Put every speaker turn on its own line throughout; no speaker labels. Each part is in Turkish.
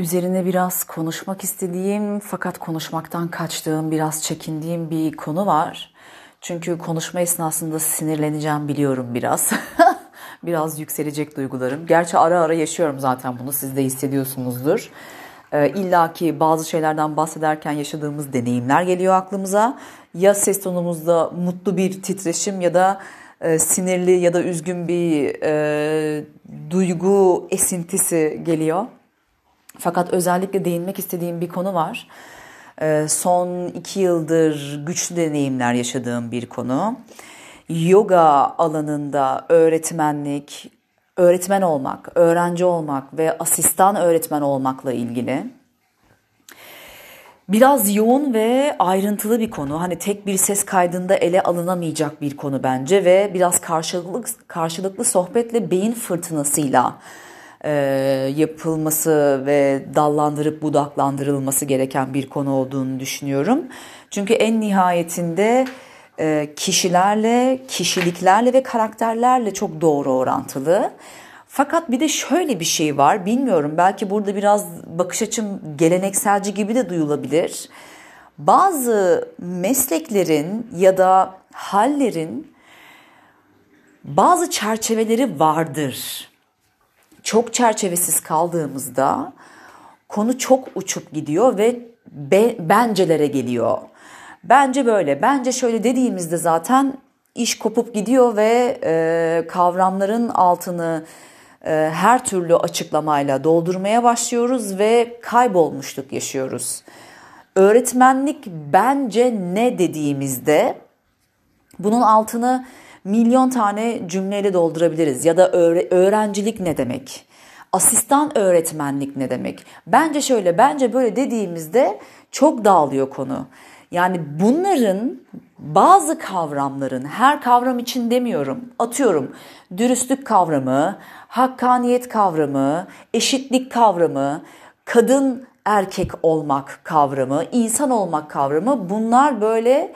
Üzerine biraz konuşmak istediğim fakat konuşmaktan kaçtığım, biraz çekindiğim bir konu var. Çünkü konuşma esnasında sinirleneceğim biliyorum biraz. biraz yükselecek duygularım. Gerçi ara ara yaşıyorum zaten bunu siz de hissediyorsunuzdur. Ee, İlla ki bazı şeylerden bahsederken yaşadığımız deneyimler geliyor aklımıza. Ya ses tonumuzda mutlu bir titreşim ya da e, sinirli ya da üzgün bir e, duygu esintisi geliyor. Fakat özellikle değinmek istediğim bir konu var. Ee, son iki yıldır güçlü deneyimler yaşadığım bir konu. Yoga alanında öğretmenlik, öğretmen olmak, öğrenci olmak ve asistan öğretmen olmakla ilgili biraz yoğun ve ayrıntılı bir konu. Hani tek bir ses kaydında ele alınamayacak bir konu bence ve biraz karşılıklı karşılıklı sohbetle beyin fırtınasıyla e, yapılması ve dallandırıp budaklandırılması gereken bir konu olduğunu düşünüyorum. Çünkü en nihayetinde e, kişilerle, kişiliklerle ve karakterlerle çok doğru orantılı. Fakat bir de şöyle bir şey var. Bilmiyorum belki burada biraz bakış açım gelenekselci gibi de duyulabilir. Bazı mesleklerin ya da hallerin bazı çerçeveleri vardır çok çerçevesiz kaldığımızda konu çok uçup gidiyor ve be, bencelere geliyor. Bence böyle. Bence şöyle dediğimizde zaten iş kopup gidiyor ve e, kavramların altını e, her türlü açıklamayla doldurmaya başlıyoruz ve kaybolmuşluk yaşıyoruz. Öğretmenlik bence ne dediğimizde bunun altını milyon tane cümleyle doldurabiliriz. Ya da öğrencilik ne demek? Asistan öğretmenlik ne demek? Bence şöyle, bence böyle dediğimizde çok dağılıyor konu. Yani bunların bazı kavramların her kavram için demiyorum. Atıyorum dürüstlük kavramı, hakkaniyet kavramı, eşitlik kavramı, kadın erkek olmak kavramı, insan olmak kavramı bunlar böyle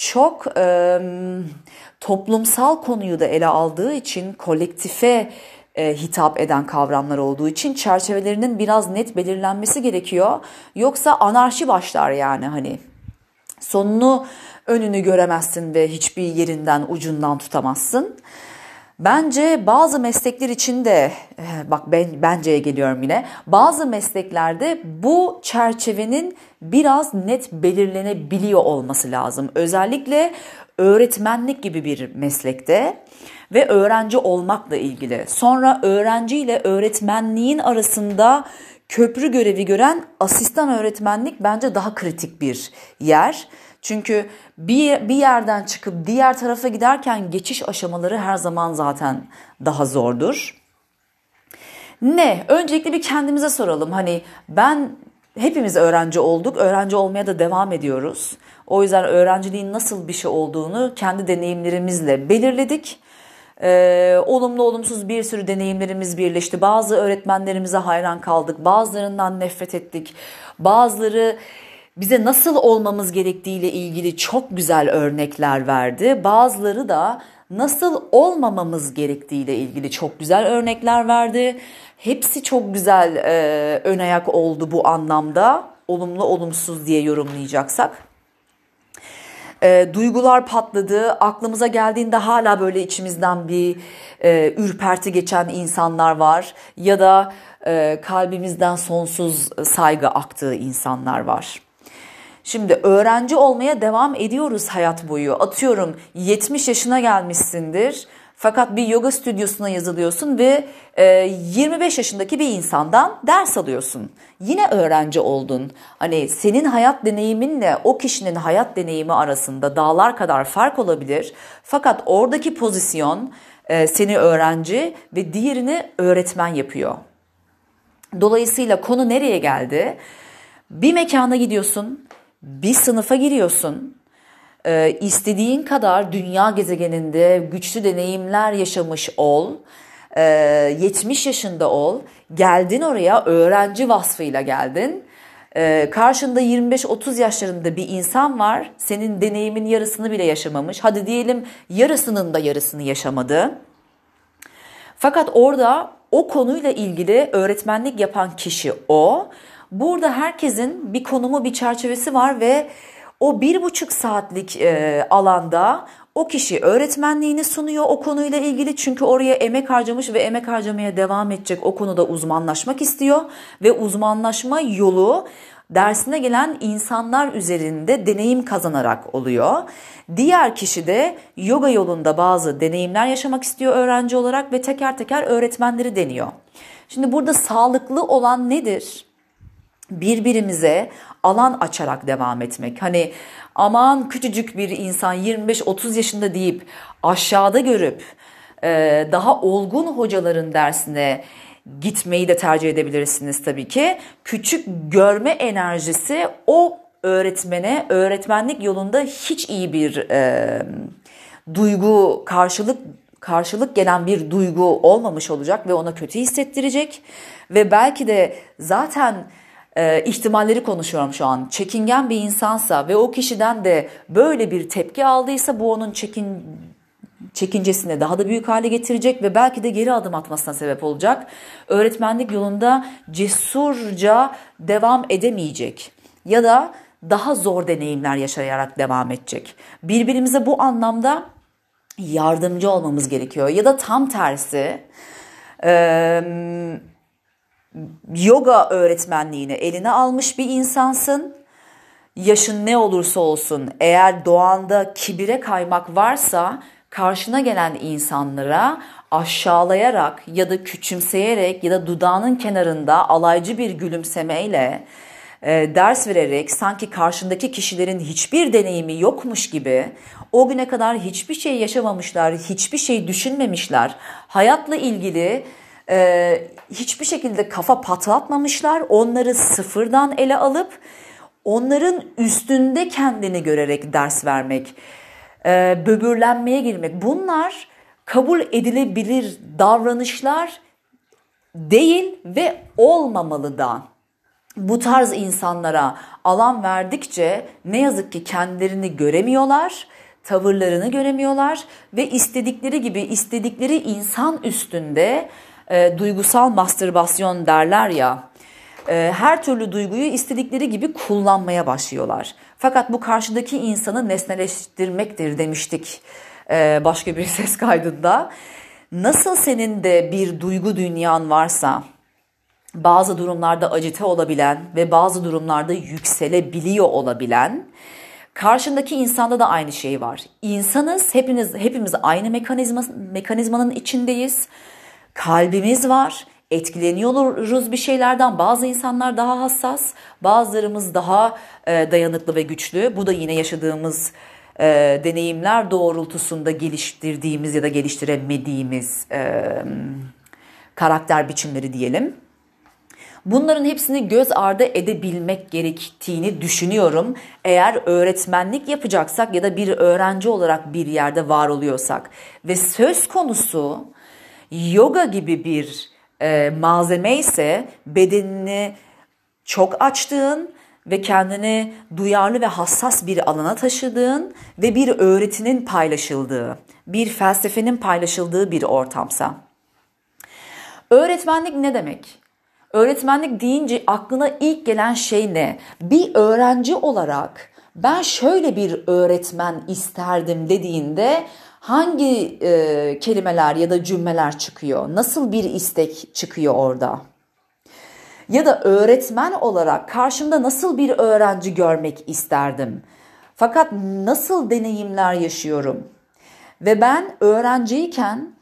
çok e, toplumsal konuyu da ele aldığı için kolektife e, hitap eden kavramlar olduğu için çerçevelerinin biraz net belirlenmesi gerekiyor. Yoksa anarşi başlar yani hani sonunu önünü göremezsin ve hiçbir yerinden ucundan tutamazsın. Bence bazı meslekler için de eh, bak ben benceye geliyorum yine. Bazı mesleklerde bu çerçevenin biraz net belirlenebiliyor olması lazım. Özellikle öğretmenlik gibi bir meslekte ve öğrenci olmakla ilgili. Sonra öğrenci ile öğretmenliğin arasında köprü görevi gören asistan öğretmenlik bence daha kritik bir yer. Çünkü bir, bir yerden çıkıp diğer tarafa giderken geçiş aşamaları her zaman zaten daha zordur. Ne? Öncelikle bir kendimize soralım. Hani ben hepimiz öğrenci olduk. Öğrenci olmaya da devam ediyoruz. O yüzden öğrenciliğin nasıl bir şey olduğunu kendi deneyimlerimizle belirledik. Ee, olumlu olumsuz bir sürü deneyimlerimiz birleşti. Bazı öğretmenlerimize hayran kaldık. Bazılarından nefret ettik. Bazıları bize nasıl olmamız gerektiğiyle ilgili çok güzel örnekler verdi. Bazıları da nasıl olmamamız gerektiğiyle ilgili çok güzel örnekler verdi. Hepsi çok güzel e, ön ayak oldu bu anlamda. Olumlu olumsuz diye yorumlayacaksak. E, duygular patladı. Aklımıza geldiğinde hala böyle içimizden bir e, ürperti geçen insanlar var. Ya da e, kalbimizden sonsuz saygı aktığı insanlar var. Şimdi öğrenci olmaya devam ediyoruz hayat boyu. Atıyorum 70 yaşına gelmişsindir. Fakat bir yoga stüdyosuna yazılıyorsun ve 25 e, yaşındaki bir insandan ders alıyorsun. Yine öğrenci oldun. Hani senin hayat deneyiminle o kişinin hayat deneyimi arasında dağlar kadar fark olabilir. Fakat oradaki pozisyon e, seni öğrenci ve diğerini öğretmen yapıyor. Dolayısıyla konu nereye geldi? Bir mekana gidiyorsun, bir sınıfa giriyorsun. Ee, istediğin kadar dünya gezegeninde güçlü deneyimler yaşamış ol. Ee, 70 yaşında ol. Geldin oraya öğrenci vasfıyla geldin. Ee, karşında 25-30 yaşlarında bir insan var. Senin deneyimin yarısını bile yaşamamış. Hadi diyelim yarısının da yarısını yaşamadı. Fakat orada o konuyla ilgili öğretmenlik yapan kişi o. Burada herkesin bir konumu, bir çerçevesi var ve o bir buçuk saatlik e, alanda o kişi öğretmenliğini sunuyor o konuyla ilgili çünkü oraya emek harcamış ve emek harcamaya devam edecek o konuda uzmanlaşmak istiyor ve uzmanlaşma yolu dersine gelen insanlar üzerinde deneyim kazanarak oluyor. Diğer kişi de yoga yolunda bazı deneyimler yaşamak istiyor öğrenci olarak ve teker teker öğretmenleri deniyor. Şimdi burada sağlıklı olan nedir? Birbirimize alan açarak devam etmek. Hani aman küçücük bir insan 25-30 yaşında deyip aşağıda görüp e, daha olgun hocaların dersine gitmeyi de tercih edebilirsiniz tabii ki. Küçük görme enerjisi o öğretmene öğretmenlik yolunda hiç iyi bir e, duygu karşılık karşılık gelen bir duygu olmamış olacak ve ona kötü hissettirecek ve belki de zaten e, ihtimalleri konuşuyorum şu an. Çekingen bir insansa ve o kişiden de böyle bir tepki aldıysa bu onun çekin çekincesini daha da büyük hale getirecek ve belki de geri adım atmasına sebep olacak. Öğretmenlik yolunda cesurca devam edemeyecek ya da daha zor deneyimler yaşayarak devam edecek. Birbirimize bu anlamda yardımcı olmamız gerekiyor ya da tam tersi yoga öğretmenliğini eline almış bir insansın. Yaşın ne olursa olsun eğer doğanda kibire kaymak varsa karşına gelen insanlara aşağılayarak ya da küçümseyerek ya da dudağının kenarında alaycı bir gülümsemeyle e, ders vererek sanki karşındaki kişilerin hiçbir deneyimi yokmuş gibi o güne kadar hiçbir şey yaşamamışlar, hiçbir şey düşünmemişler. Hayatla ilgili e, hiçbir şekilde kafa patlatmamışlar. Onları sıfırdan ele alıp onların üstünde kendini görerek ders vermek, e, böbürlenmeye girmek. Bunlar kabul edilebilir davranışlar değil ve olmamalı da. Bu tarz insanlara alan verdikçe ne yazık ki kendilerini göremiyorlar, tavırlarını göremiyorlar ve istedikleri gibi istedikleri insan üstünde e, duygusal mastürbasyon derler ya. E, her türlü duyguyu istedikleri gibi kullanmaya başlıyorlar. Fakat bu karşıdaki insanı nesneleştirmektir demiştik e, başka bir ses kaydında. Nasıl senin de bir duygu dünyan varsa bazı durumlarda acite olabilen ve bazı durumlarda yükselebiliyor olabilen karşındaki insanda da aynı şey var. İnsanız hepimiz hepimiz aynı mekanizma mekanizmanın içindeyiz kalbimiz var. Etkileniyoruz bir şeylerden. Bazı insanlar daha hassas, bazılarımız daha e, dayanıklı ve güçlü. Bu da yine yaşadığımız e, deneyimler doğrultusunda geliştirdiğimiz ya da geliştiremediğimiz e, karakter biçimleri diyelim. Bunların hepsini göz ardı edebilmek gerektiğini düşünüyorum. Eğer öğretmenlik yapacaksak ya da bir öğrenci olarak bir yerde var oluyorsak ve söz konusu yoga gibi bir e, malzeme ise bedenini çok açtığın ve kendini duyarlı ve hassas bir alana taşıdığın ve bir öğretinin paylaşıldığı, bir felsefenin paylaşıldığı bir ortamsa. Öğretmenlik ne demek? Öğretmenlik deyince aklına ilk gelen şey ne? Bir öğrenci olarak ben şöyle bir öğretmen isterdim dediğinde hangi e, kelimeler ya da cümleler çıkıyor? Nasıl bir istek çıkıyor orada? Ya da öğretmen olarak karşımda nasıl bir öğrenci görmek isterdim? Fakat nasıl deneyimler yaşıyorum? Ve ben öğrenciyken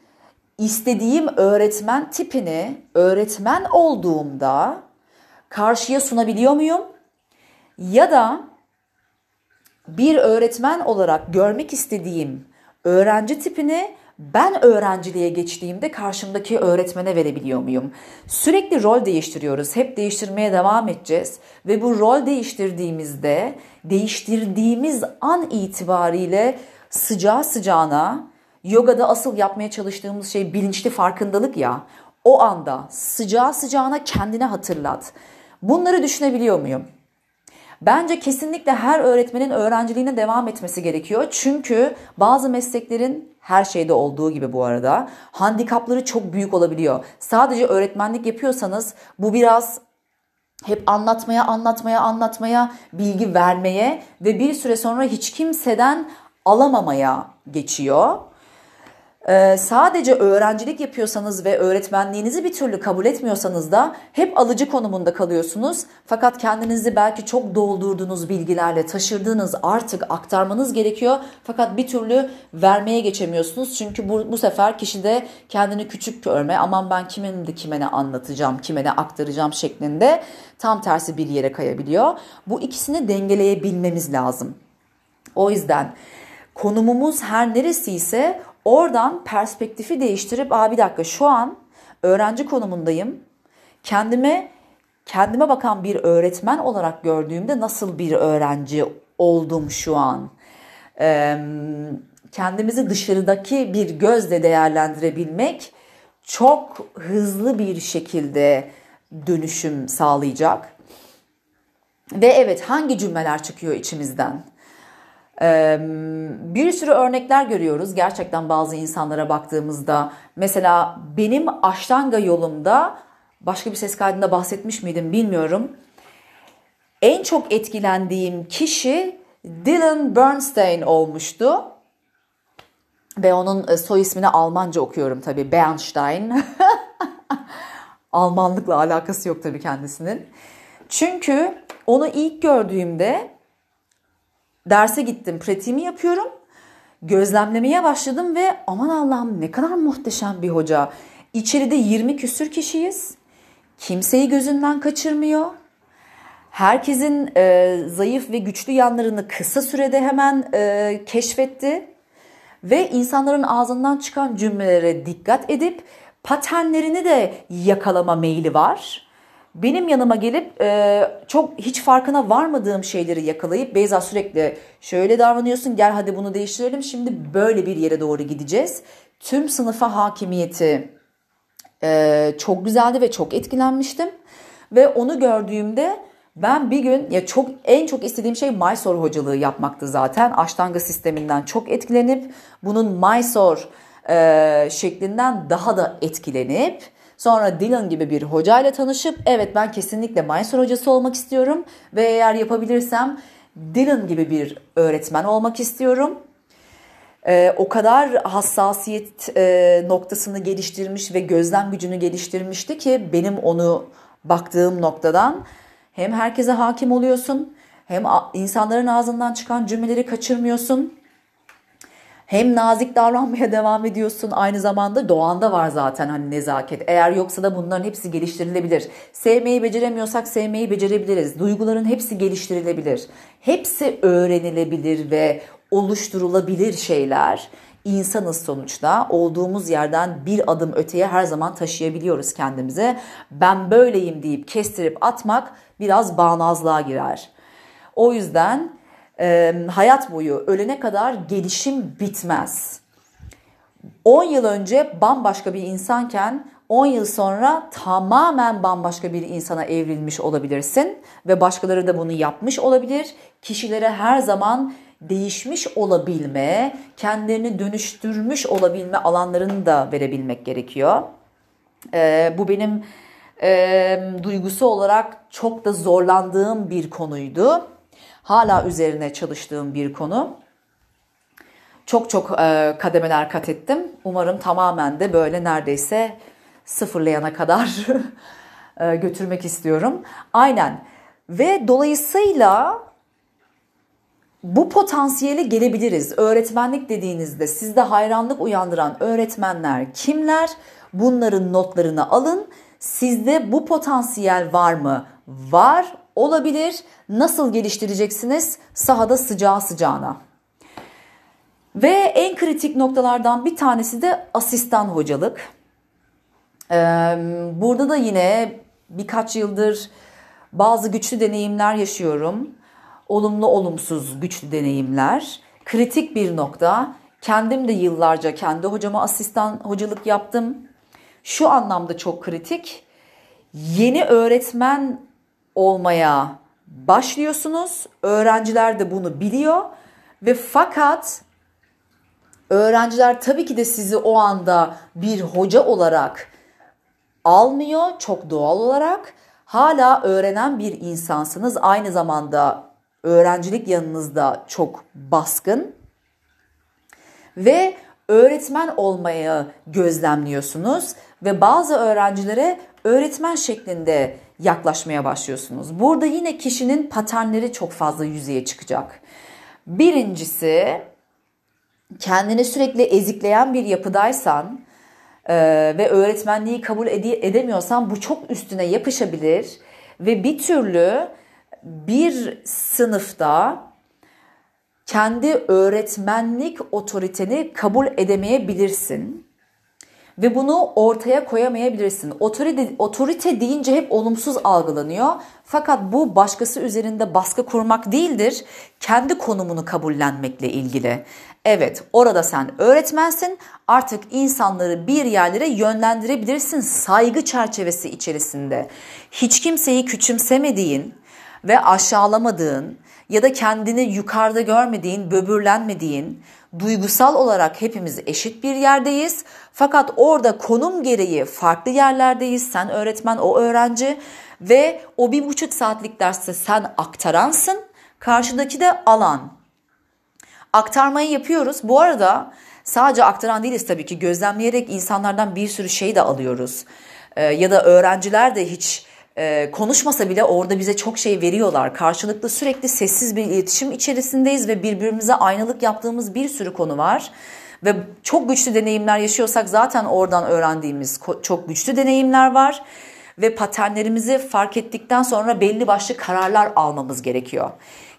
istediğim öğretmen tipini öğretmen olduğumda karşıya sunabiliyor muyum? Ya da bir öğretmen olarak görmek istediğim öğrenci tipini ben öğrenciliğe geçtiğimde karşımdaki öğretmene verebiliyor muyum? Sürekli rol değiştiriyoruz. Hep değiştirmeye devam edeceğiz. Ve bu rol değiştirdiğimizde değiştirdiğimiz an itibariyle sıcağı sıcağına yogada asıl yapmaya çalıştığımız şey bilinçli farkındalık ya. O anda sıcağı sıcağına kendine hatırlat. Bunları düşünebiliyor muyum? Bence kesinlikle her öğretmenin öğrenciliğine devam etmesi gerekiyor. Çünkü bazı mesleklerin her şeyde olduğu gibi bu arada handikapları çok büyük olabiliyor. Sadece öğretmenlik yapıyorsanız bu biraz hep anlatmaya, anlatmaya, anlatmaya, bilgi vermeye ve bir süre sonra hiç kimseden alamamaya geçiyor. Ee, sadece öğrencilik yapıyorsanız ve öğretmenliğinizi bir türlü kabul etmiyorsanız da hep alıcı konumunda kalıyorsunuz. Fakat kendinizi belki çok doldurduğunuz bilgilerle taşırdığınız artık aktarmanız gerekiyor. Fakat bir türlü vermeye geçemiyorsunuz. Çünkü bu, bu sefer kişide kendini küçük görme, aman ben kimin de kime ne anlatacağım, kime ne aktaracağım şeklinde tam tersi bir yere kayabiliyor. Bu ikisini dengeleyebilmemiz lazım. O yüzden konumumuz her neresi ise Oradan perspektifi değiştirip Aa, bir dakika şu an öğrenci konumundayım. Kendime kendime bakan bir öğretmen olarak gördüğümde nasıl bir öğrenci oldum şu an? Ee, kendimizi dışarıdaki bir gözle değerlendirebilmek çok hızlı bir şekilde dönüşüm sağlayacak. Ve evet hangi cümleler çıkıyor içimizden? Bir sürü örnekler görüyoruz gerçekten bazı insanlara baktığımızda. Mesela benim Aştanga yolumda başka bir ses kaydında bahsetmiş miydim bilmiyorum. En çok etkilendiğim kişi Dylan Bernstein olmuştu. Ve onun e, soy ismini Almanca okuyorum tabii Bernstein. Almanlıkla alakası yok tabii kendisinin. Çünkü onu ilk gördüğümde derse gittim, pratiğimi yapıyorum. Gözlemlemeye başladım ve aman Allah'ım ne kadar muhteşem bir hoca. İçeride 20 küsür kişiyiz. Kimseyi gözünden kaçırmıyor. Herkesin e, zayıf ve güçlü yanlarını kısa sürede hemen e, keşfetti. Ve insanların ağzından çıkan cümlelere dikkat edip paternlerini de yakalama meyli var benim yanıma gelip e, çok hiç farkına varmadığım şeyleri yakalayıp Beyza sürekli şöyle davranıyorsun gel hadi bunu değiştirelim şimdi böyle bir yere doğru gideceğiz. Tüm sınıfa hakimiyeti e, çok güzeldi ve çok etkilenmiştim. Ve onu gördüğümde ben bir gün ya çok en çok istediğim şey Mysore hocalığı yapmaktı zaten. Ashtanga sisteminden çok etkilenip bunun Mysore e, şeklinden daha da etkilenip Sonra Dylan gibi bir hocayla tanışıp evet ben kesinlikle Mysore hocası olmak istiyorum ve eğer yapabilirsem Dylan gibi bir öğretmen olmak istiyorum. Ee, o kadar hassasiyet e, noktasını geliştirmiş ve gözlem gücünü geliştirmişti ki benim onu baktığım noktadan hem herkese hakim oluyorsun hem insanların ağzından çıkan cümleleri kaçırmıyorsun hem nazik davranmaya devam ediyorsun aynı zamanda doğanda var zaten hani nezaket. Eğer yoksa da bunların hepsi geliştirilebilir. Sevmeyi beceremiyorsak sevmeyi becerebiliriz. Duyguların hepsi geliştirilebilir. Hepsi öğrenilebilir ve oluşturulabilir şeyler. İnsanız sonuçta olduğumuz yerden bir adım öteye her zaman taşıyabiliyoruz kendimize. Ben böyleyim deyip kestirip atmak biraz bağnazlığa girer. O yüzden e, hayat boyu ölene kadar gelişim bitmez. 10 yıl önce bambaşka bir insanken 10 yıl sonra tamamen bambaşka bir insana evrilmiş olabilirsin ve başkaları da bunu yapmış olabilir. Kişilere her zaman değişmiş olabilme, kendilerini dönüştürmüş olabilme alanlarını da verebilmek gerekiyor. Ee, bu benim e, duygusu olarak çok da zorlandığım bir konuydu. Hala üzerine çalıştığım bir konu. Çok çok e, kademeler kat ettim. Umarım tamamen de böyle neredeyse sıfırlayana kadar e, götürmek istiyorum. Aynen. Ve dolayısıyla bu potansiyele gelebiliriz. Öğretmenlik dediğinizde sizde hayranlık uyandıran öğretmenler kimler? Bunların notlarını alın. Sizde bu potansiyel var mı? Var olabilir. Nasıl geliştireceksiniz? Sahada sıcağı sıcağına. Ve en kritik noktalardan bir tanesi de asistan hocalık. Burada da yine birkaç yıldır bazı güçlü deneyimler yaşıyorum. Olumlu olumsuz güçlü deneyimler. Kritik bir nokta. Kendim de yıllarca kendi hocama asistan hocalık yaptım. Şu anlamda çok kritik. Yeni öğretmen olmaya başlıyorsunuz. Öğrenciler de bunu biliyor ve fakat Öğrenciler tabii ki de sizi o anda bir hoca olarak almıyor çok doğal olarak. Hala öğrenen bir insansınız. Aynı zamanda öğrencilik yanınızda çok baskın. Ve öğretmen olmayı gözlemliyorsunuz ve bazı öğrencilere öğretmen şeklinde yaklaşmaya başlıyorsunuz. Burada yine kişinin paternleri çok fazla yüzeye çıkacak. Birincisi kendini sürekli ezikleyen bir yapıdaysan e, ve öğretmenliği kabul ede- edemiyorsan bu çok üstüne yapışabilir ve bir türlü bir sınıfta kendi öğretmenlik otoriteni kabul edemeyebilirsin ve bunu ortaya koyamayabilirsin. Otorite, otorite deyince hep olumsuz algılanıyor. Fakat bu başkası üzerinde baskı kurmak değildir. Kendi konumunu kabullenmekle ilgili. Evet orada sen öğretmensin artık insanları bir yerlere yönlendirebilirsin saygı çerçevesi içerisinde. Hiç kimseyi küçümsemediğin ve aşağılamadığın ya da kendini yukarıda görmediğin, böbürlenmediğin, duygusal olarak hepimiz eşit bir yerdeyiz. Fakat orada konum gereği farklı yerlerdeyiz. Sen öğretmen, o öğrenci ve o bir buçuk saatlik derste sen aktaransın. Karşıdaki de alan. Aktarmayı yapıyoruz. Bu arada sadece aktaran değiliz tabii ki. Gözlemleyerek insanlardan bir sürü şey de alıyoruz. Ee, ya da öğrenciler de hiç e, konuşmasa bile orada bize çok şey veriyorlar. Karşılıklı sürekli sessiz bir iletişim içerisindeyiz ve birbirimize aynalık yaptığımız bir sürü konu var. Ve çok güçlü deneyimler yaşıyorsak zaten oradan öğrendiğimiz çok güçlü deneyimler var. Ve paternlerimizi fark ettikten sonra belli başlı kararlar almamız gerekiyor.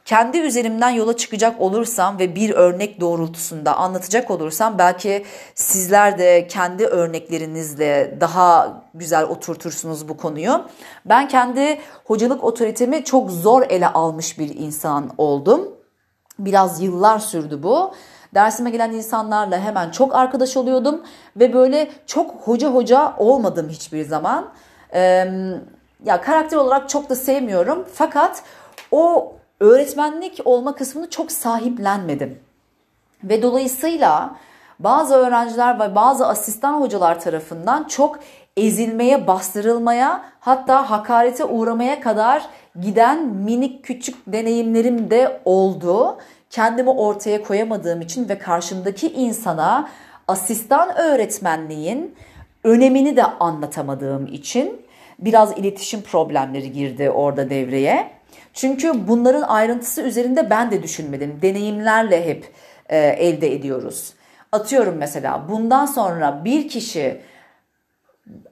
Kendi üzerimden yola çıkacak olursam ve bir örnek doğrultusunda anlatacak olursam belki sizler de kendi örneklerinizle daha güzel oturtursunuz bu konuyu. Ben kendi hocalık otoritemi çok zor ele almış bir insan oldum. Biraz yıllar sürdü bu. Dersime gelen insanlarla hemen çok arkadaş oluyordum ve böyle çok hoca hoca olmadım hiçbir zaman. Ee, ya karakter olarak çok da sevmiyorum fakat o öğretmenlik olma kısmını çok sahiplenmedim. Ve dolayısıyla bazı öğrenciler ve bazı asistan hocalar tarafından çok ezilmeye, bastırılmaya hatta hakarete uğramaya kadar giden minik küçük deneyimlerim de oldu. Kendimi ortaya koyamadığım için ve karşımdaki insana asistan öğretmenliğin önemini de anlatamadığım için biraz iletişim problemleri girdi orada devreye. Çünkü bunların ayrıntısı üzerinde ben de düşünmedim. Deneyimlerle hep e, elde ediyoruz. Atıyorum mesela bundan sonra bir kişi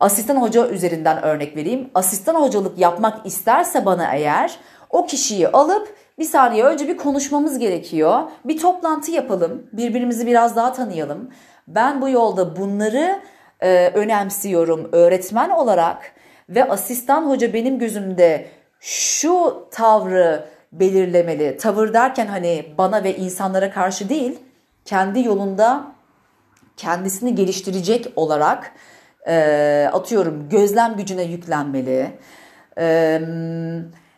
asistan hoca üzerinden örnek vereyim. Asistan hocalık yapmak isterse bana eğer o kişiyi alıp bir saniye önce bir konuşmamız gerekiyor. Bir toplantı yapalım. Birbirimizi biraz daha tanıyalım. Ben bu yolda bunları e, önemsiyorum öğretmen olarak ve asistan hoca benim gözümde şu tavrı belirlemeli. Tavır derken hani bana ve insanlara karşı değil, kendi yolunda kendisini geliştirecek olarak e, atıyorum gözlem gücüne yüklenmeli. E,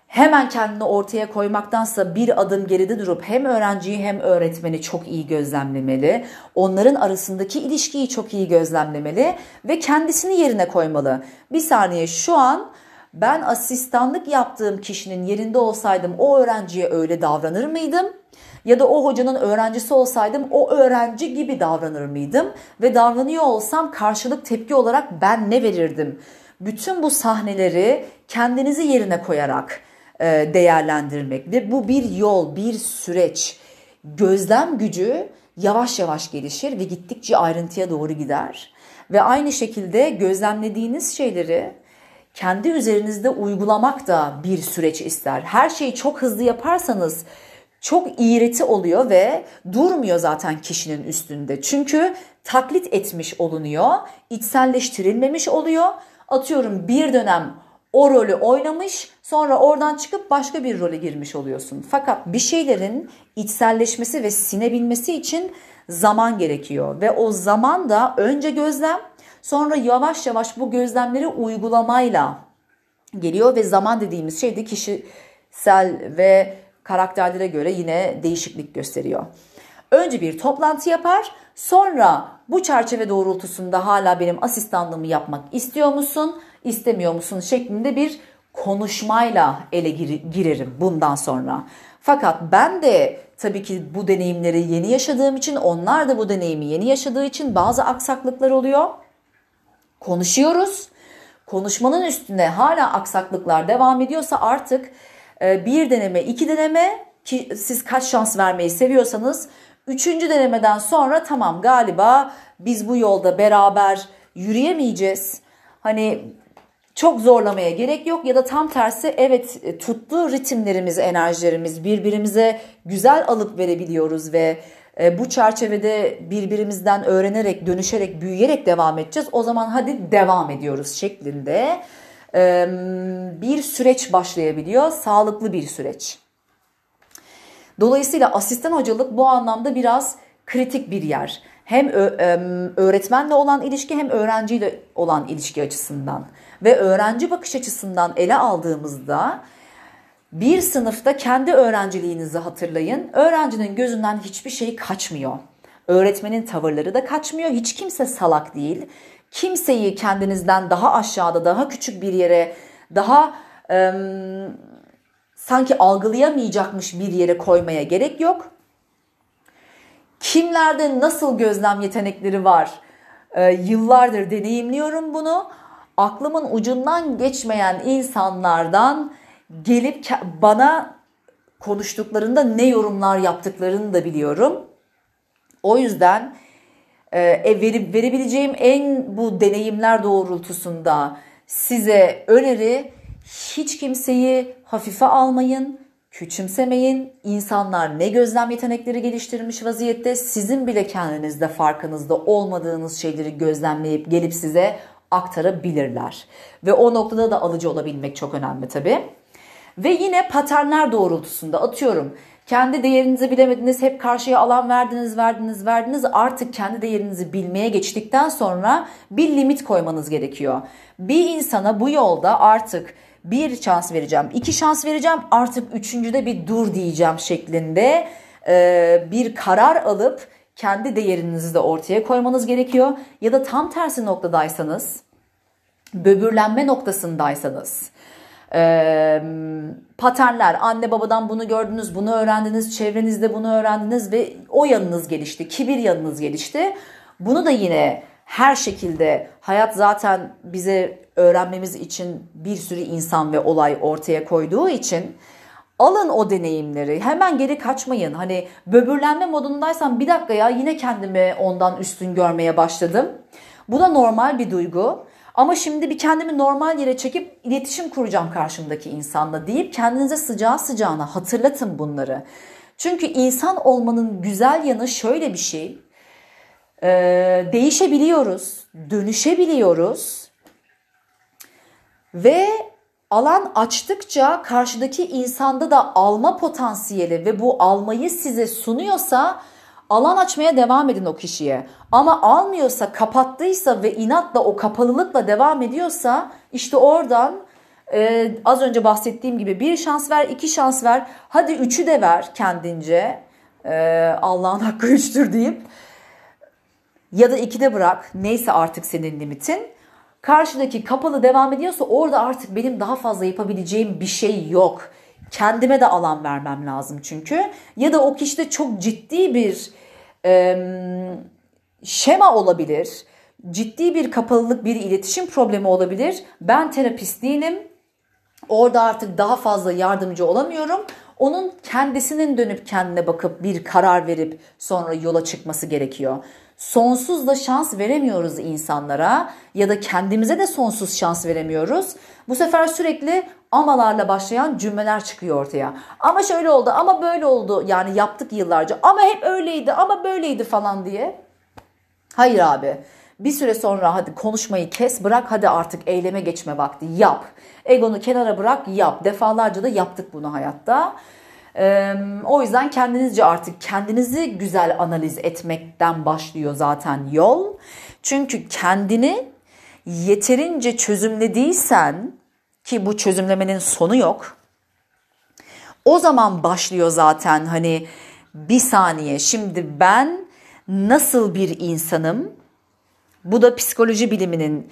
hemen kendini ortaya koymaktansa bir adım geride durup hem öğrenciyi hem öğretmeni çok iyi gözlemlemeli. Onların arasındaki ilişkiyi çok iyi gözlemlemeli ve kendisini yerine koymalı. Bir saniye şu an ben asistanlık yaptığım kişinin yerinde olsaydım o öğrenciye öyle davranır mıydım? Ya da o hocanın öğrencisi olsaydım o öğrenci gibi davranır mıydım? Ve davranıyor olsam karşılık tepki olarak ben ne verirdim? Bütün bu sahneleri kendinizi yerine koyarak e, değerlendirmek ve bu bir yol, bir süreç. Gözlem gücü yavaş yavaş gelişir ve gittikçe ayrıntıya doğru gider. Ve aynı şekilde gözlemlediğiniz şeyleri kendi üzerinizde uygulamak da bir süreç ister. Her şeyi çok hızlı yaparsanız çok iğreti oluyor ve durmuyor zaten kişinin üstünde. Çünkü taklit etmiş olunuyor, içselleştirilmemiş oluyor. Atıyorum bir dönem o rolü oynamış, sonra oradan çıkıp başka bir role girmiş oluyorsun. Fakat bir şeylerin içselleşmesi ve sinebilmesi için zaman gerekiyor ve o zaman da önce gözlem, Sonra yavaş yavaş bu gözlemleri uygulamayla geliyor ve zaman dediğimiz şey de kişisel ve karakterlere göre yine değişiklik gösteriyor. Önce bir toplantı yapar. Sonra bu çerçeve doğrultusunda hala benim asistanlığımı yapmak istiyor musun, istemiyor musun şeklinde bir konuşmayla ele girerim bundan sonra. Fakat ben de tabii ki bu deneyimleri yeni yaşadığım için, onlar da bu deneyimi yeni yaşadığı için bazı aksaklıklar oluyor. Konuşuyoruz. Konuşmanın üstüne hala aksaklıklar devam ediyorsa artık e, bir deneme, iki deneme ki siz kaç şans vermeyi seviyorsanız üçüncü denemeden sonra tamam galiba biz bu yolda beraber yürüyemeyeceğiz. Hani çok zorlamaya gerek yok ya da tam tersi evet tuttu ritimlerimiz, enerjilerimiz birbirimize güzel alıp verebiliyoruz ve bu çerçevede birbirimizden öğrenerek, dönüşerek, büyüyerek devam edeceğiz. O zaman hadi devam ediyoruz şeklinde bir süreç başlayabiliyor. Sağlıklı bir süreç. Dolayısıyla asistan hocalık bu anlamda biraz kritik bir yer. Hem öğretmenle olan ilişki hem öğrenciyle olan ilişki açısından ve öğrenci bakış açısından ele aldığımızda bir sınıfta kendi öğrenciliğinizi hatırlayın. Öğrencinin gözünden hiçbir şey kaçmıyor. Öğretmenin tavırları da kaçmıyor. Hiç kimse salak değil. Kimseyi kendinizden daha aşağıda, daha küçük bir yere, daha e, sanki algılayamayacakmış bir yere koymaya gerek yok. Kimlerde nasıl gözlem yetenekleri var? E, yıllardır deneyimliyorum bunu. Aklımın ucundan geçmeyen insanlardan gelip bana konuştuklarında ne yorumlar yaptıklarını da biliyorum. O yüzden e, e verip verebileceğim en bu deneyimler doğrultusunda size öneri hiç kimseyi hafife almayın, küçümsemeyin. İnsanlar ne gözlem yetenekleri geliştirmiş vaziyette sizin bile kendinizde farkınızda olmadığınız şeyleri gözlemleyip gelip size aktarabilirler. Ve o noktada da alıcı olabilmek çok önemli tabii. Ve yine paternler doğrultusunda atıyorum. Kendi değerinizi bilemediniz, hep karşıya alan verdiniz, verdiniz, verdiniz. Artık kendi değerinizi bilmeye geçtikten sonra bir limit koymanız gerekiyor. Bir insana bu yolda artık bir şans vereceğim, iki şans vereceğim, artık üçüncüde bir dur diyeceğim şeklinde e, bir karar alıp kendi değerinizi de ortaya koymanız gerekiyor. Ya da tam tersi noktadaysanız, böbürlenme noktasındaysanız, e, paternler, anne babadan bunu gördünüz, bunu öğrendiniz, çevrenizde bunu öğrendiniz ve o yanınız gelişti, kibir yanınız gelişti. Bunu da yine her şekilde hayat zaten bize öğrenmemiz için bir sürü insan ve olay ortaya koyduğu için alın o deneyimleri. Hemen geri kaçmayın. Hani böbürlenme modundaysan bir dakika ya yine kendimi ondan üstün görmeye başladım. Bu da normal bir duygu. Ama şimdi bir kendimi normal yere çekip iletişim kuracağım karşımdaki insanla deyip kendinize sıcağı sıcağına hatırlatın bunları. Çünkü insan olmanın güzel yanı şöyle bir şey. Ee, değişebiliyoruz, dönüşebiliyoruz ve alan açtıkça karşıdaki insanda da alma potansiyeli ve bu almayı size sunuyorsa alan açmaya devam edin o kişiye. Ama almıyorsa, kapattıysa ve inatla o kapalılıkla devam ediyorsa işte oradan e, az önce bahsettiğim gibi bir şans ver, iki şans ver. Hadi üçü de ver kendince. E, Allah'ın hakkı üçtür deyip ya da ikide bırak. Neyse artık senin limitin. Karşıdaki kapalı devam ediyorsa orada artık benim daha fazla yapabileceğim bir şey yok. Kendime de alan vermem lazım çünkü. Ya da o kişide çok ciddi bir e, şema olabilir. Ciddi bir kapalılık, bir iletişim problemi olabilir. Ben terapist değilim. Orada artık daha fazla yardımcı olamıyorum. Onun kendisinin dönüp kendine bakıp bir karar verip sonra yola çıkması gerekiyor. Sonsuz da şans veremiyoruz insanlara ya da kendimize de sonsuz şans veremiyoruz. Bu sefer sürekli amalarla başlayan cümleler çıkıyor ortaya. Ama şöyle oldu ama böyle oldu yani yaptık yıllarca ama hep öyleydi ama böyleydi falan diye. Hayır abi bir süre sonra hadi konuşmayı kes bırak hadi artık eyleme geçme vakti yap. Egonu kenara bırak yap. Defalarca da yaptık bunu hayatta. Ee, o yüzden kendinizce artık kendinizi güzel analiz etmekten başlıyor zaten yol. Çünkü kendini yeterince çözümlediysen ki bu çözümlemenin sonu yok. O zaman başlıyor zaten hani Bir saniye şimdi ben nasıl bir insanım? Bu da psikoloji biliminin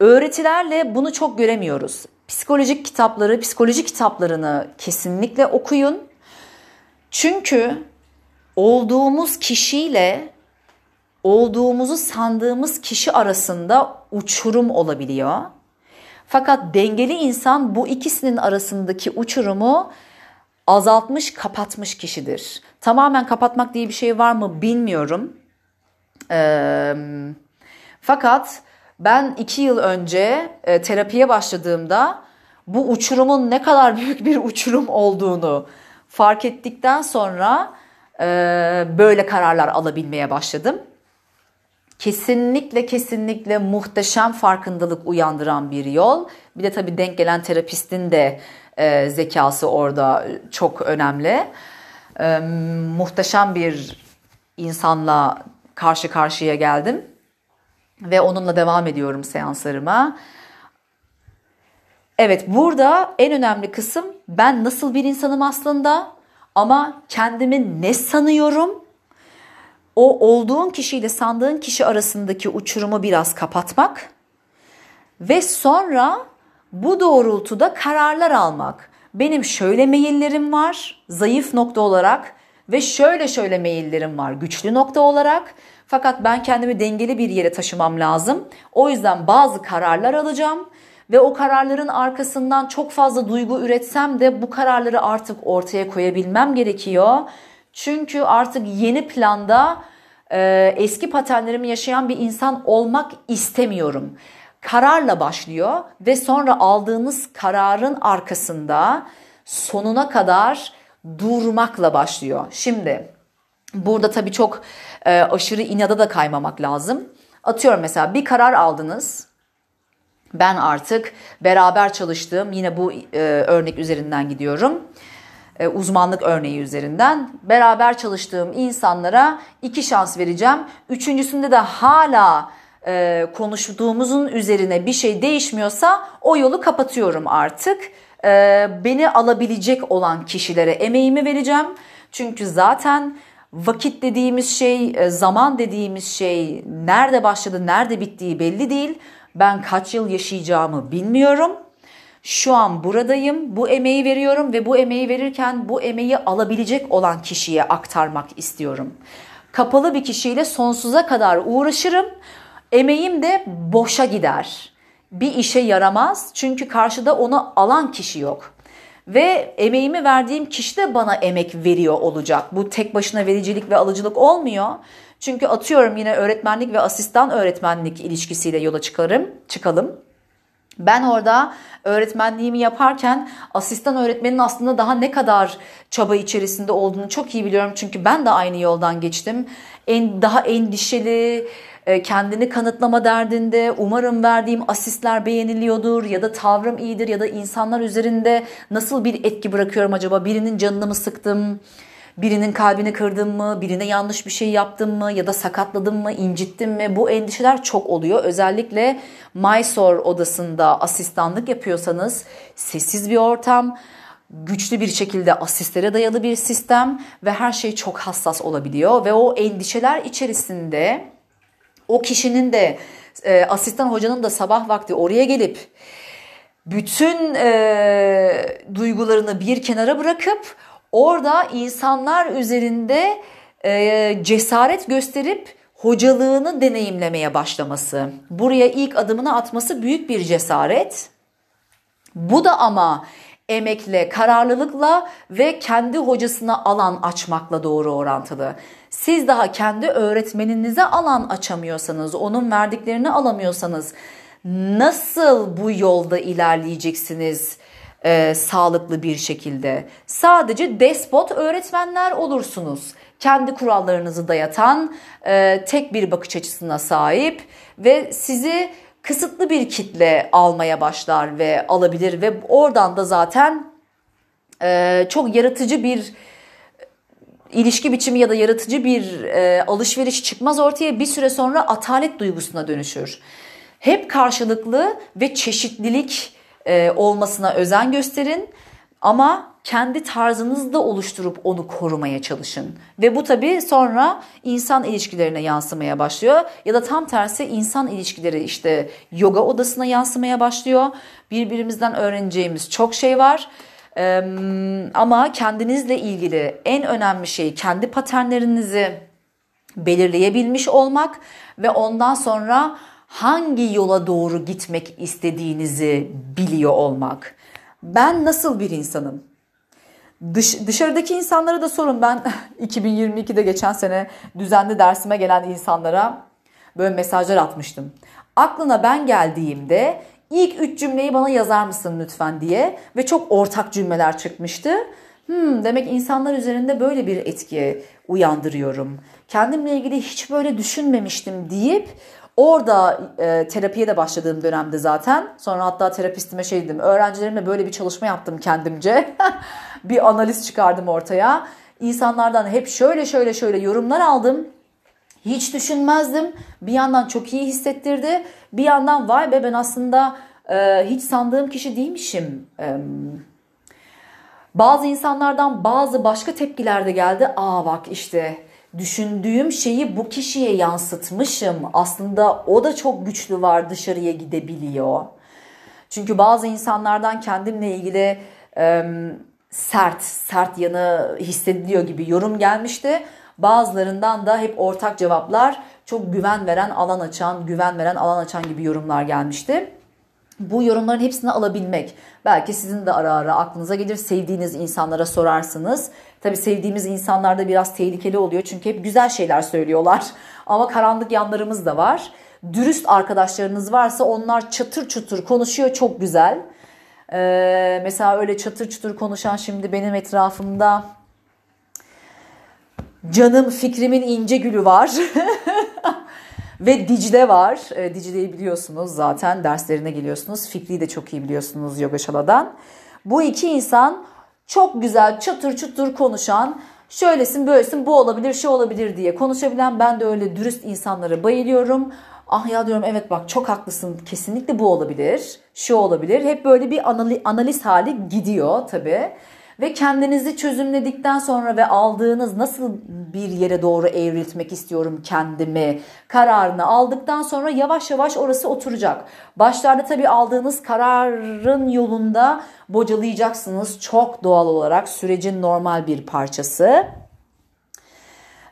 öğretilerle bunu çok göremiyoruz. Psikolojik kitapları, psikoloji kitaplarını kesinlikle okuyun. Çünkü olduğumuz kişiyle olduğumuzu sandığımız kişi arasında uçurum olabiliyor. Fakat dengeli insan bu ikisinin arasındaki uçurumu azaltmış, kapatmış kişidir. Tamamen kapatmak diye bir şey var mı bilmiyorum. Fakat ben iki yıl önce e, terapiye başladığımda bu uçurumun ne kadar büyük bir uçurum olduğunu fark ettikten sonra böyle kararlar alabilmeye başladım. Kesinlikle kesinlikle muhteşem farkındalık uyandıran bir yol. Bir de tabii denk gelen terapistin de e, zekası orada çok önemli. E, muhteşem bir insanla karşı karşıya geldim ve onunla devam ediyorum seanslarıma. Evet burada en önemli kısım ben nasıl bir insanım aslında ama kendimi ne sanıyorum? O olduğun kişiyle sandığın kişi arasındaki uçurumu biraz kapatmak ve sonra bu doğrultuda kararlar almak. Benim şöyle meyillerim var zayıf nokta olarak ve şöyle şöyle meyillerim var güçlü nokta olarak. Fakat ben kendimi dengeli bir yere taşımam lazım. O yüzden bazı kararlar alacağım ve o kararların arkasından çok fazla duygu üretsem de bu kararları artık ortaya koyabilmem gerekiyor. Çünkü artık yeni planda e, eski paternlerimi yaşayan bir insan olmak istemiyorum. Kararla başlıyor ve sonra aldığınız kararın arkasında sonuna kadar durmakla başlıyor. Şimdi burada tabii çok e, aşırı inada da kaymamak lazım. Atıyorum mesela bir karar aldınız ben artık beraber çalıştığım yine bu e, örnek üzerinden gidiyorum. E, uzmanlık örneği üzerinden beraber çalıştığım insanlara iki şans vereceğim. Üçüncüsünde de hala e, konuştuğumuzun üzerine bir şey değişmiyorsa o yolu kapatıyorum artık. E, beni alabilecek olan kişilere emeğimi vereceğim. Çünkü zaten vakit dediğimiz şey, e, zaman dediğimiz şey nerede başladı, nerede bittiği belli değil. Ben kaç yıl yaşayacağımı bilmiyorum. Şu an buradayım, bu emeği veriyorum ve bu emeği verirken bu emeği alabilecek olan kişiye aktarmak istiyorum. Kapalı bir kişiyle sonsuza kadar uğraşırım. Emeğim de boşa gider. Bir işe yaramaz çünkü karşıda onu alan kişi yok. Ve emeğimi verdiğim kişi de bana emek veriyor olacak. Bu tek başına vericilik ve alıcılık olmuyor. Çünkü atıyorum yine öğretmenlik ve asistan öğretmenlik ilişkisiyle yola çıkarım, çıkalım. Ben orada öğretmenliğimi yaparken asistan öğretmenin aslında daha ne kadar çaba içerisinde olduğunu çok iyi biliyorum. Çünkü ben de aynı yoldan geçtim. En daha endişeli, e, kendini kanıtlama derdinde umarım verdiğim asistler beğeniliyordur ya da tavrım iyidir ya da insanlar üzerinde nasıl bir etki bırakıyorum acaba birinin canını mı sıktım birinin kalbini kırdım mı, birine yanlış bir şey yaptım mı ya da sakatladım mı, incittim mi? Bu endişeler çok oluyor. Özellikle Mysore odasında asistanlık yapıyorsanız sessiz bir ortam, güçlü bir şekilde asistlere dayalı bir sistem ve her şey çok hassas olabiliyor ve o endişeler içerisinde o kişinin de e, asistan hocanın da sabah vakti oraya gelip bütün e, duygularını bir kenara bırakıp orada insanlar üzerinde e, cesaret gösterip hocalığını deneyimlemeye başlaması. Buraya ilk adımını atması büyük bir cesaret. Bu da ama emekle, kararlılıkla ve kendi hocasına alan açmakla doğru orantılı. Siz daha kendi öğretmeninize alan açamıyorsanız, onun verdiklerini alamıyorsanız nasıl bu yolda ilerleyeceksiniz? E, sağlıklı bir şekilde. Sadece despot öğretmenler olursunuz. Kendi kurallarınızı dayatan, e, tek bir bakış açısına sahip ve sizi kısıtlı bir kitle almaya başlar ve alabilir ve oradan da zaten e, çok yaratıcı bir ilişki biçimi ya da yaratıcı bir e, alışveriş çıkmaz ortaya bir süre sonra atalet duygusuna dönüşür. Hep karşılıklı ve çeşitlilik e, olmasına özen gösterin. Ama kendi tarzınızı da oluşturup onu korumaya çalışın. Ve bu tabii sonra insan ilişkilerine yansımaya başlıyor. Ya da tam tersi insan ilişkileri işte yoga odasına yansımaya başlıyor. Birbirimizden öğreneceğimiz çok şey var. Ee, ama kendinizle ilgili en önemli şey kendi paternlerinizi belirleyebilmiş olmak ve ondan sonra hangi yola doğru gitmek istediğinizi biliyor olmak. Ben nasıl bir insanım? Dış, dışarıdaki insanlara da sorun. Ben 2022'de geçen sene düzenli dersime gelen insanlara böyle mesajlar atmıştım. Aklına ben geldiğimde ilk üç cümleyi bana yazar mısın lütfen diye ve çok ortak cümleler çıkmıştı. Hmm, demek insanlar üzerinde böyle bir etki uyandırıyorum. Kendimle ilgili hiç böyle düşünmemiştim deyip Orada e, terapiye de başladığım dönemde zaten sonra hatta terapistime şey dedim öğrencilerimle böyle bir çalışma yaptım kendimce bir analiz çıkardım ortaya. İnsanlardan hep şöyle şöyle şöyle yorumlar aldım. Hiç düşünmezdim. Bir yandan çok iyi hissettirdi. Bir yandan vay be ben aslında e, hiç sandığım kişi değilmişim. E, bazı insanlardan bazı başka tepkiler de geldi. Aa bak işte düşündüğüm şeyi bu kişiye yansıtmışım. Aslında o da çok güçlü var dışarıya gidebiliyor. Çünkü bazı insanlardan kendimle ilgili e, sert, sert yanı hissediliyor gibi yorum gelmişti. Bazılarından da hep ortak cevaplar çok güven veren, alan açan, güven veren, alan açan gibi yorumlar gelmişti. Bu yorumların hepsini alabilmek. Belki sizin de ara ara aklınıza gelir. Sevdiğiniz insanlara sorarsınız. Tabii sevdiğimiz insanlar da biraz tehlikeli oluyor. Çünkü hep güzel şeyler söylüyorlar. Ama karanlık yanlarımız da var. Dürüst arkadaşlarınız varsa onlar çatır çutur konuşuyor çok güzel. Ee, mesela öyle çatır çutur konuşan şimdi benim etrafımda canım fikrimin ince gülü var. Ve Dicle var. E, Dicle'yi biliyorsunuz zaten derslerine geliyorsunuz. Fikri'yi de çok iyi biliyorsunuz Yoga Şala'dan. Bu iki insan çok güzel çatır çutur konuşan şöylesin böylesin bu olabilir şu olabilir diye konuşabilen ben de öyle dürüst insanlara bayılıyorum. Ah ya diyorum evet bak çok haklısın kesinlikle bu olabilir şu olabilir hep böyle bir analiz hali gidiyor tabii ve kendinizi çözümledikten sonra ve aldığınız nasıl bir yere doğru evriltmek istiyorum kendimi kararını aldıktan sonra yavaş yavaş orası oturacak. Başlarda tabii aldığınız kararın yolunda bocalayacaksınız çok doğal olarak sürecin normal bir parçası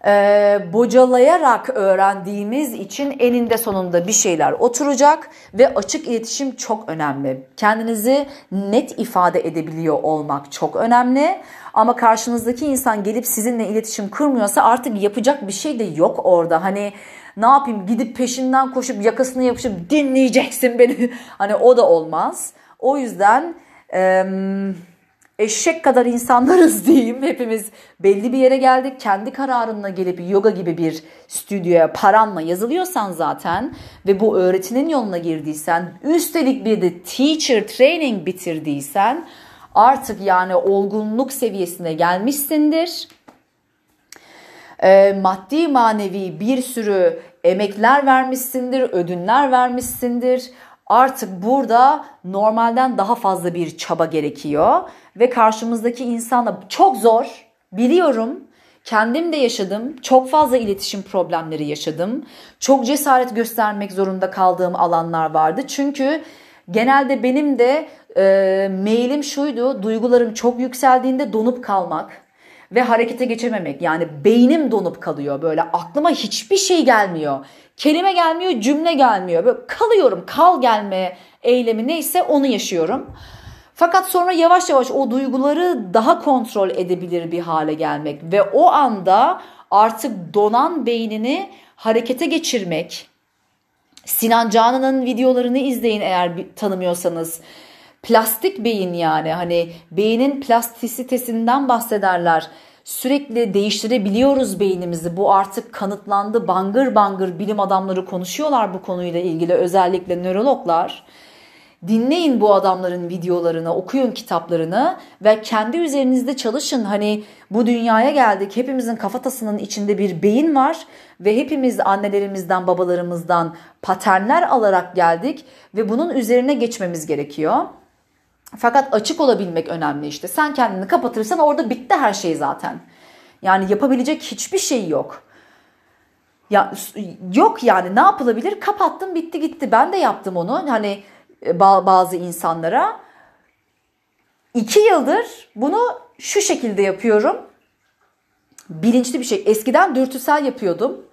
e, bocalayarak öğrendiğimiz için eninde sonunda bir şeyler oturacak ve açık iletişim çok önemli. Kendinizi net ifade edebiliyor olmak çok önemli. Ama karşınızdaki insan gelip sizinle iletişim kurmuyorsa artık yapacak bir şey de yok orada. Hani ne yapayım gidip peşinden koşup yakasını yapışıp dinleyeceksin beni. hani o da olmaz. O yüzden... Eee eşek kadar insanlarız diyeyim. Hepimiz belli bir yere geldik. Kendi kararınla gelip yoga gibi bir stüdyoya paranla yazılıyorsan zaten ve bu öğretinin yoluna girdiysen üstelik bir de teacher training bitirdiysen artık yani olgunluk seviyesine gelmişsindir. E, maddi manevi bir sürü emekler vermişsindir, ödünler vermişsindir. Artık burada normalden daha fazla bir çaba gerekiyor ve karşımızdaki insanla çok zor biliyorum. Kendim de yaşadım. Çok fazla iletişim problemleri yaşadım. Çok cesaret göstermek zorunda kaldığım alanlar vardı. Çünkü genelde benim de e, mailim şuydu. Duygularım çok yükseldiğinde donup kalmak ve harekete geçememek. Yani beynim donup kalıyor böyle aklıma hiçbir şey gelmiyor. Kelime gelmiyor, cümle gelmiyor. Böyle kalıyorum. Kal gelme eylemi neyse onu yaşıyorum. Fakat sonra yavaş yavaş o duyguları daha kontrol edebilir bir hale gelmek ve o anda artık donan beynini harekete geçirmek. Sinan Canan'ın videolarını izleyin eğer tanımıyorsanız. Plastik beyin yani hani beynin plastisitesinden bahsederler. Sürekli değiştirebiliyoruz beynimizi. Bu artık kanıtlandı. Bangır bangır bilim adamları konuşuyorlar bu konuyla ilgili özellikle nörologlar. Dinleyin bu adamların videolarını, okuyun kitaplarını ve kendi üzerinizde çalışın. Hani bu dünyaya geldik. Hepimizin kafatasının içinde bir beyin var ve hepimiz annelerimizden, babalarımızdan paternler alarak geldik ve bunun üzerine geçmemiz gerekiyor. Fakat açık olabilmek önemli işte. Sen kendini kapatırsan orada bitti her şey zaten. Yani yapabilecek hiçbir şey yok. Ya yok yani ne yapılabilir? Kapattım bitti gitti. Ben de yaptım onu. Hani e, bazı insanlara. iki yıldır bunu şu şekilde yapıyorum. Bilinçli bir şey. Eskiden dürtüsel yapıyordum.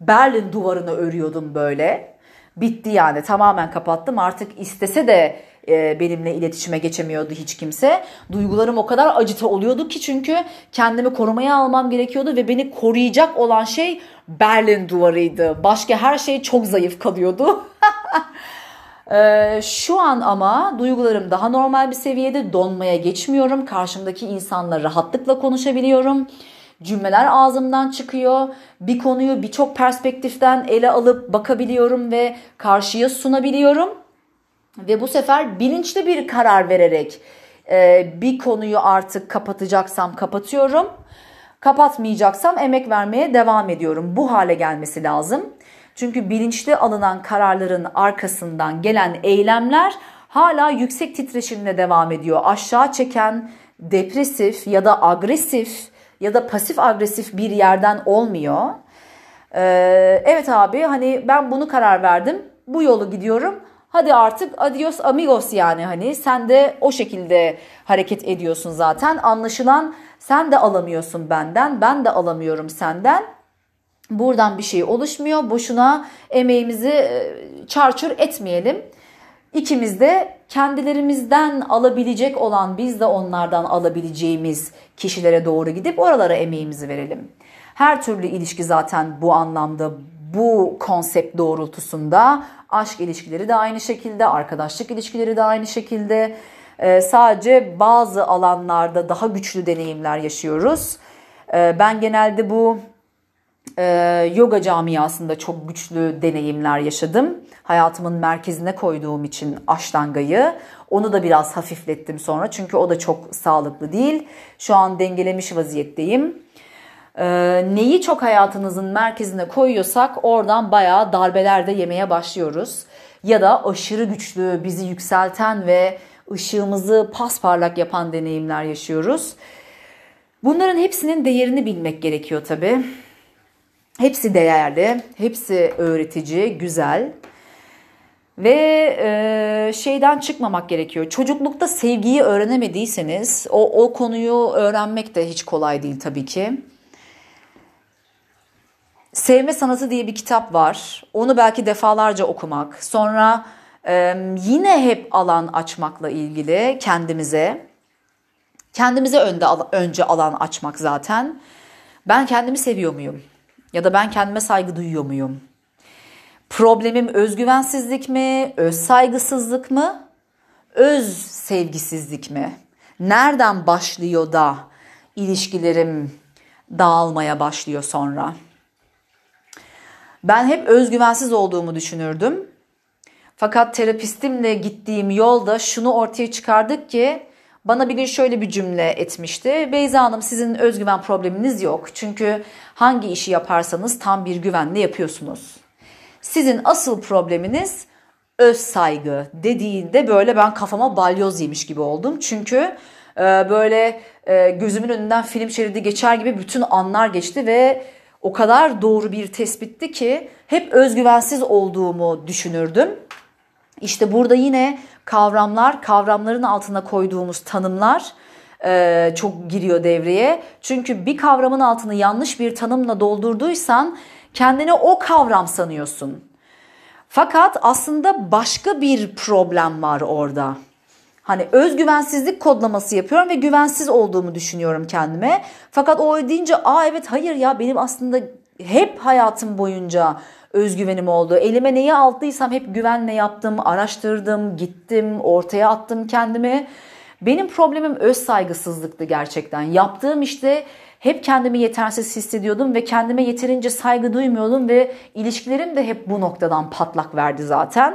Berlin duvarını örüyordum böyle. Bitti yani tamamen kapattım. Artık istese de e, benimle iletişime geçemiyordu hiç kimse. Duygularım o kadar acıta oluyordu ki çünkü kendimi korumaya almam gerekiyordu ve beni koruyacak olan şey Berlin duvarıydı. Başka her şey çok zayıf kalıyordu. Ee, şu an ama duygularım daha normal bir seviyede donmaya geçmiyorum. Karşımdaki insanla rahatlıkla konuşabiliyorum. Cümleler ağzımdan çıkıyor. Bir konuyu birçok perspektiften ele alıp bakabiliyorum ve karşıya sunabiliyorum. Ve bu sefer bilinçli bir karar vererek e, bir konuyu artık kapatacaksam kapatıyorum. Kapatmayacaksam emek vermeye devam ediyorum. Bu hale gelmesi lazım. Çünkü bilinçli alınan kararların arkasından gelen eylemler hala yüksek titreşimle devam ediyor. Aşağı çeken depresif ya da agresif ya da pasif agresif bir yerden olmuyor. Ee, evet abi hani ben bunu karar verdim. Bu yolu gidiyorum. Hadi artık adios amigos yani hani sen de o şekilde hareket ediyorsun zaten. Anlaşılan sen de alamıyorsun benden, ben de alamıyorum senden. Buradan bir şey oluşmuyor. Boşuna emeğimizi e, çarçur etmeyelim. İkimiz de kendilerimizden alabilecek olan biz de onlardan alabileceğimiz kişilere doğru gidip oralara emeğimizi verelim. Her türlü ilişki zaten bu anlamda bu konsept doğrultusunda aşk ilişkileri de aynı şekilde, arkadaşlık ilişkileri de aynı şekilde. Ee, sadece bazı alanlarda daha güçlü deneyimler yaşıyoruz. Ee, ben genelde bu e, yoga camiasında çok güçlü deneyimler yaşadım. Hayatımın merkezine koyduğum için aştangayı. Onu da biraz hafiflettim sonra çünkü o da çok sağlıklı değil. Şu an dengelemiş vaziyetteyim. Ee, neyi çok hayatınızın merkezine koyuyorsak oradan bayağı darbeler de yemeye başlıyoruz. Ya da aşırı güçlü, bizi yükselten ve ışığımızı pasparlak yapan deneyimler yaşıyoruz. Bunların hepsinin değerini bilmek gerekiyor tabii. Hepsi değerli, hepsi öğretici, güzel. Ve e, şeyden çıkmamak gerekiyor. Çocuklukta sevgiyi öğrenemediyseniz o, o konuyu öğrenmek de hiç kolay değil tabii ki. Sevme Sanatı diye bir kitap var. Onu belki defalarca okumak. Sonra e, yine hep alan açmakla ilgili kendimize. Kendimize önde, önce alan açmak zaten. Ben kendimi seviyor muyum? Ya da ben kendime saygı duyuyor muyum? Problemim özgüvensizlik mi? Öz saygısızlık mı? Öz sevgisizlik mi? Nereden başlıyor da ilişkilerim dağılmaya başlıyor sonra? Ben hep özgüvensiz olduğumu düşünürdüm. Fakat terapistimle gittiğim yolda şunu ortaya çıkardık ki bana bir gün şöyle bir cümle etmişti. Beyza Hanım sizin özgüven probleminiz yok. Çünkü hangi işi yaparsanız tam bir güvenle yapıyorsunuz. Sizin asıl probleminiz öz saygı dediğinde böyle ben kafama balyoz yemiş gibi oldum. Çünkü e, böyle e, gözümün önünden film şeridi geçer gibi bütün anlar geçti ve o kadar doğru bir tespitti ki hep özgüvensiz olduğumu düşünürdüm. İşte burada yine kavramlar, kavramların altına koyduğumuz tanımlar e, çok giriyor devreye. Çünkü bir kavramın altını yanlış bir tanımla doldurduysan kendini o kavram sanıyorsun. Fakat aslında başka bir problem var orada. Hani özgüvensizlik kodlaması yapıyorum ve güvensiz olduğumu düşünüyorum kendime. Fakat o deyince aa evet hayır ya benim aslında hep hayatım boyunca özgüvenim oldu. Elime neyi aldıysam hep güvenle yaptım, araştırdım, gittim, ortaya attım kendimi. Benim problemim öz saygısızlıktı gerçekten. Yaptığım işte hep kendimi yetersiz hissediyordum ve kendime yeterince saygı duymuyordum ve ilişkilerim de hep bu noktadan patlak verdi zaten.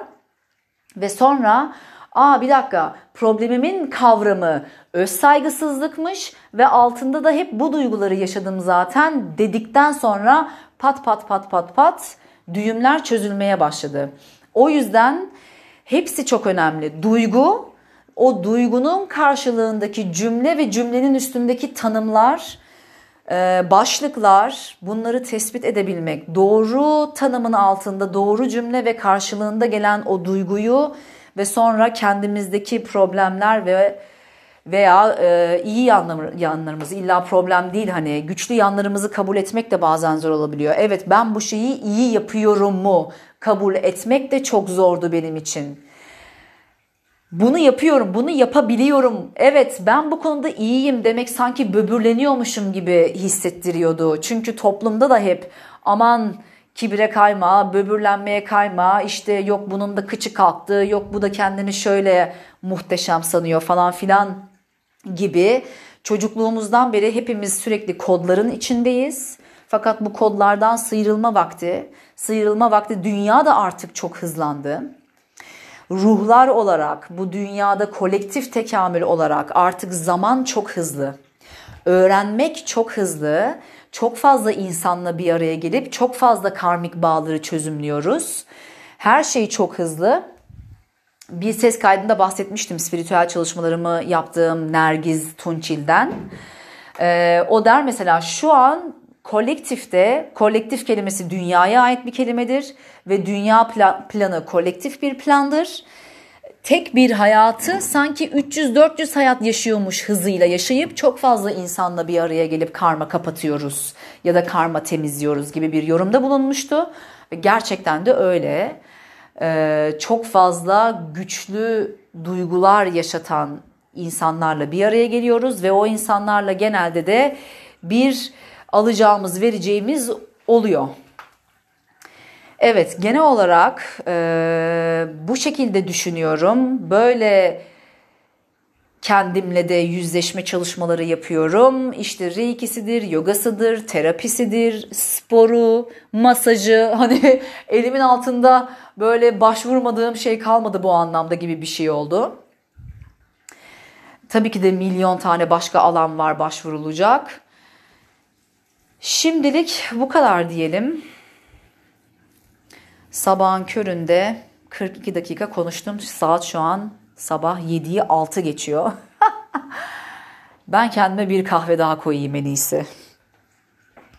Ve sonra aa bir dakika problemimin kavramı öz saygısızlıkmış ve altında da hep bu duyguları yaşadım zaten dedikten sonra pat pat pat pat pat düğümler çözülmeye başladı. O yüzden hepsi çok önemli. Duygu o duygunun karşılığındaki cümle ve cümlenin üstündeki tanımlar, e, başlıklar bunları tespit edebilmek, doğru tanımın altında doğru cümle ve karşılığında gelen o duyguyu ve sonra kendimizdeki problemler ve veya e, iyi yanlar, yanlarımızı illa problem değil hani güçlü yanlarımızı kabul etmek de bazen zor olabiliyor. Evet ben bu şeyi iyi yapıyorum mu kabul etmek de çok zordu benim için. Bunu yapıyorum, bunu yapabiliyorum. Evet ben bu konuda iyiyim demek sanki böbürleniyormuşum gibi hissettiriyordu. Çünkü toplumda da hep aman kibire kayma, böbürlenmeye kayma, işte yok bunun da kıçı kalktı, yok bu da kendini şöyle muhteşem sanıyor falan filan gibi çocukluğumuzdan beri hepimiz sürekli kodların içindeyiz. Fakat bu kodlardan sıyrılma vakti, sıyrılma vakti dünya da artık çok hızlandı. Ruhlar olarak bu dünyada kolektif tekamül olarak artık zaman çok hızlı. Öğrenmek çok hızlı. Çok fazla insanla bir araya gelip çok fazla karmik bağları çözümlüyoruz. Her şey çok hızlı bir ses kaydında bahsetmiştim spiritüel çalışmalarımı yaptığım Nergiz Tunçil'den. Ee, o der mesela şu an kolektifte, kolektif kelimesi dünyaya ait bir kelimedir ve dünya planı kolektif bir plandır. Tek bir hayatı sanki 300-400 hayat yaşıyormuş hızıyla yaşayıp çok fazla insanla bir araya gelip karma kapatıyoruz ya da karma temizliyoruz gibi bir yorumda bulunmuştu. Ve gerçekten de öyle. Ee, çok fazla güçlü duygular yaşatan insanlarla bir araya geliyoruz ve o insanlarla genelde de bir alacağımız vereceğimiz oluyor. Evet genel olarak e, bu şekilde düşünüyorum. Böyle kendimle de yüzleşme çalışmaları yapıyorum. İşte reikisidir, yogasıdır, terapisidir, sporu, masajı. Hani elimin altında böyle başvurmadığım şey kalmadı bu anlamda gibi bir şey oldu. Tabii ki de milyon tane başka alan var başvurulacak. Şimdilik bu kadar diyelim. Sabahın köründe 42 dakika konuştum. Saat şu an sabah 7'yi 6 geçiyor. ben kendime bir kahve daha koyayım en iyisi.